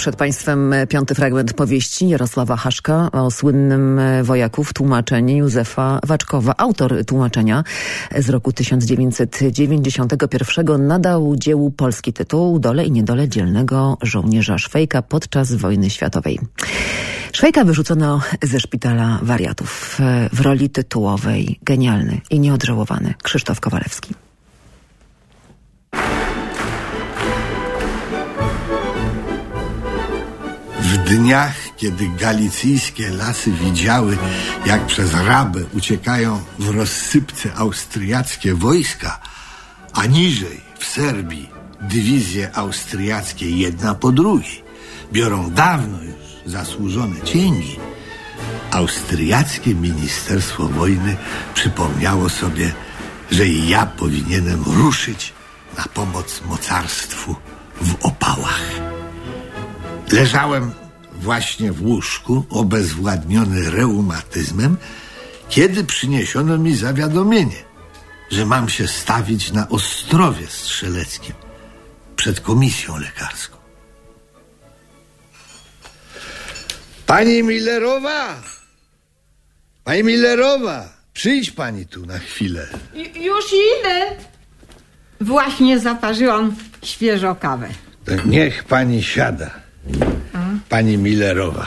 przed Państwem piąty fragment powieści Jarosława Haszka o słynnym wojaku w tłumaczeniu Józefa Waczkowa. Autor tłumaczenia z roku 1991 nadał dziełu polski tytuł Dole i niedole dzielnego żołnierza Szwejka podczas wojny światowej. Szwejka wyrzucono ze szpitala wariatów w roli tytułowej genialny i nieodżałowany Krzysztof Kowalewski. W dniach, kiedy galicyjskie lasy widziały, jak przez Rabę uciekają w rozsypce austriackie wojska, a niżej w Serbii dywizje austriackie jedna po drugiej biorą dawno już zasłużone cięgi, austriackie Ministerstwo Wojny przypomniało sobie, że i ja powinienem ruszyć na pomoc mocarstwu w opałach. Leżałem właśnie w łóżku, obezwładniony reumatyzmem, kiedy przyniesiono mi zawiadomienie, że mam się stawić na Ostrowie Strzeleckim przed komisją lekarską. Pani Millerowa! Pani Millerowa! Przyjdź pani tu na chwilę. Już idę. Właśnie zaparzyłam świeżo kawę. To niech pani siada. Pani Millerowa.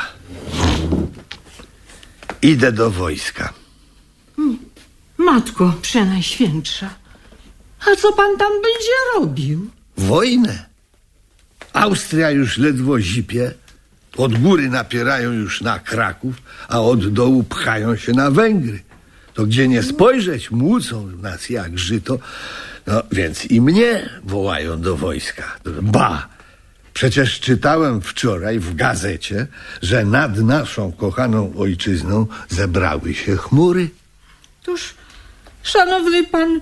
Idę do wojska. Matko Przenajświętsza, a co pan tam będzie robił? Wojnę. Austria już ledwo zipie. Od góry napierają już na Kraków, a od dołu pchają się na Węgry. To gdzie nie spojrzeć, młócą nas jak żyto. No więc i mnie wołają do wojska. Ba! Przecież czytałem wczoraj w gazecie, że nad naszą kochaną ojczyzną zebrały się chmury. Toż, szanowny pan,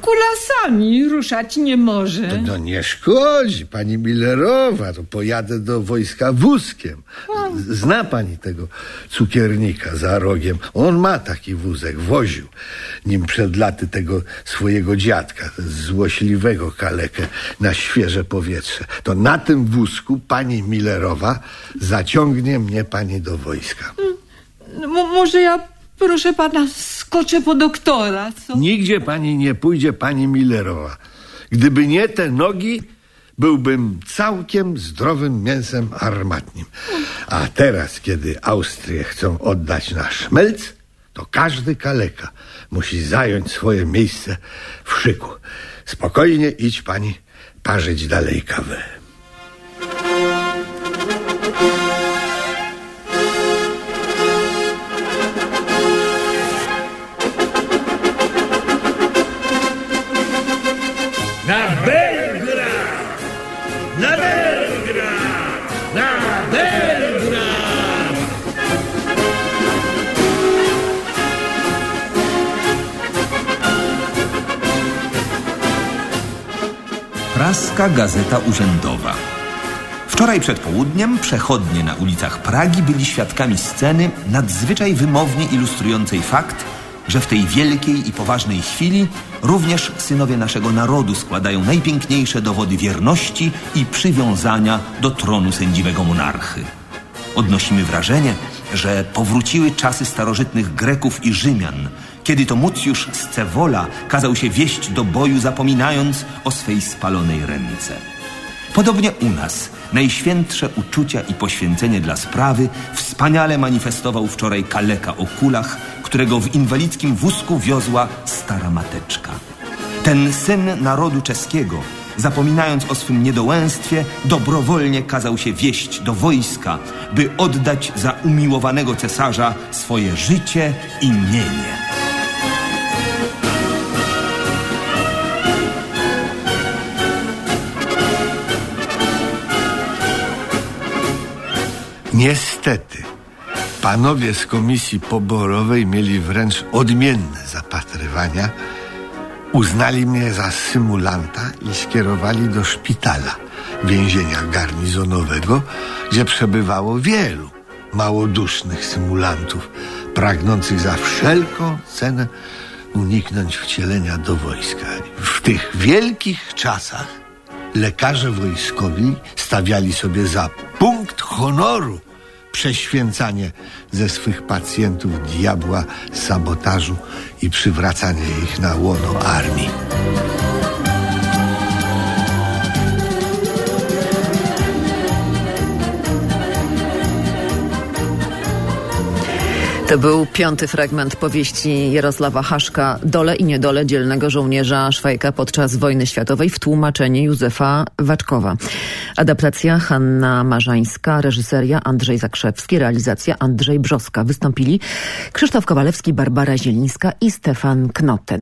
kulasami ruszać nie może. No nie szkodzi, pani Millerowa, to pojadę do wojska wózkiem. Zna pani tego cukiernika za rogiem? On ma taki wózek, woził nim przed laty tego swojego dziadka, złośliwego kalekę, na świeże powietrze. To na tym wózku pani Millerowa zaciągnie mnie pani do wojska. No, może ja, proszę pana, skoczę po doktora, co? Nigdzie pani nie pójdzie, pani Millerowa. Gdyby nie te nogi, byłbym całkiem zdrowym mięsem armatnim. A teraz, kiedy Austrię chcą oddać na szmelc, to każdy kaleka musi zająć swoje miejsce w szyku. Spokojnie idź pani parzyć dalej kawę. Na Belgrad! Na Belgrad! Na Belgrad! Praska Gazeta Urzędowa. Wczoraj przed południem przechodnie na ulicach Pragi byli świadkami sceny nadzwyczaj wymownie ilustrującej fakt, że w tej wielkiej i poważnej chwili również synowie naszego narodu składają najpiękniejsze dowody wierności i przywiązania do tronu sędziwego monarchy. Odnosimy wrażenie, że powróciły czasy starożytnych Greków i Rzymian, kiedy to Mucjusz Scewola kazał się wieść do boju, zapominając o swej spalonej ręce. Podobnie u nas najświętsze uczucia i poświęcenie dla sprawy wspaniale manifestował wczoraj kaleka o kulach, którego w inwalidzkim wózku wiozła stara mateczka. Ten syn narodu czeskiego, zapominając o swym niedołęstwie, dobrowolnie kazał się wieść do wojska, by oddać za umiłowanego cesarza swoje życie i mienie. Niestety, panowie z komisji poborowej mieli wręcz odmienne zapatrywania. Uznali mnie za symulanta i skierowali do szpitala więzienia garnizonowego, gdzie przebywało wielu małodusznych symulantów, pragnących za wszelką cenę uniknąć wcielenia do wojska. W tych wielkich czasach lekarze wojskowi stawiali sobie za punkt honoru prześwięcanie ze swych pacjentów diabła sabotażu i przywracanie ich na łono armii. To był piąty fragment powieści Jarosława Haszka Dole i niedole dzielnego żołnierza Szwajka podczas wojny światowej w tłumaczeniu Józefa Waczkowa. Adaptacja Hanna Marzańska, reżyseria Andrzej Zakrzewski, realizacja Andrzej Brzoska. Wystąpili Krzysztof Kowalewski, Barbara Zielińska i Stefan Knoten.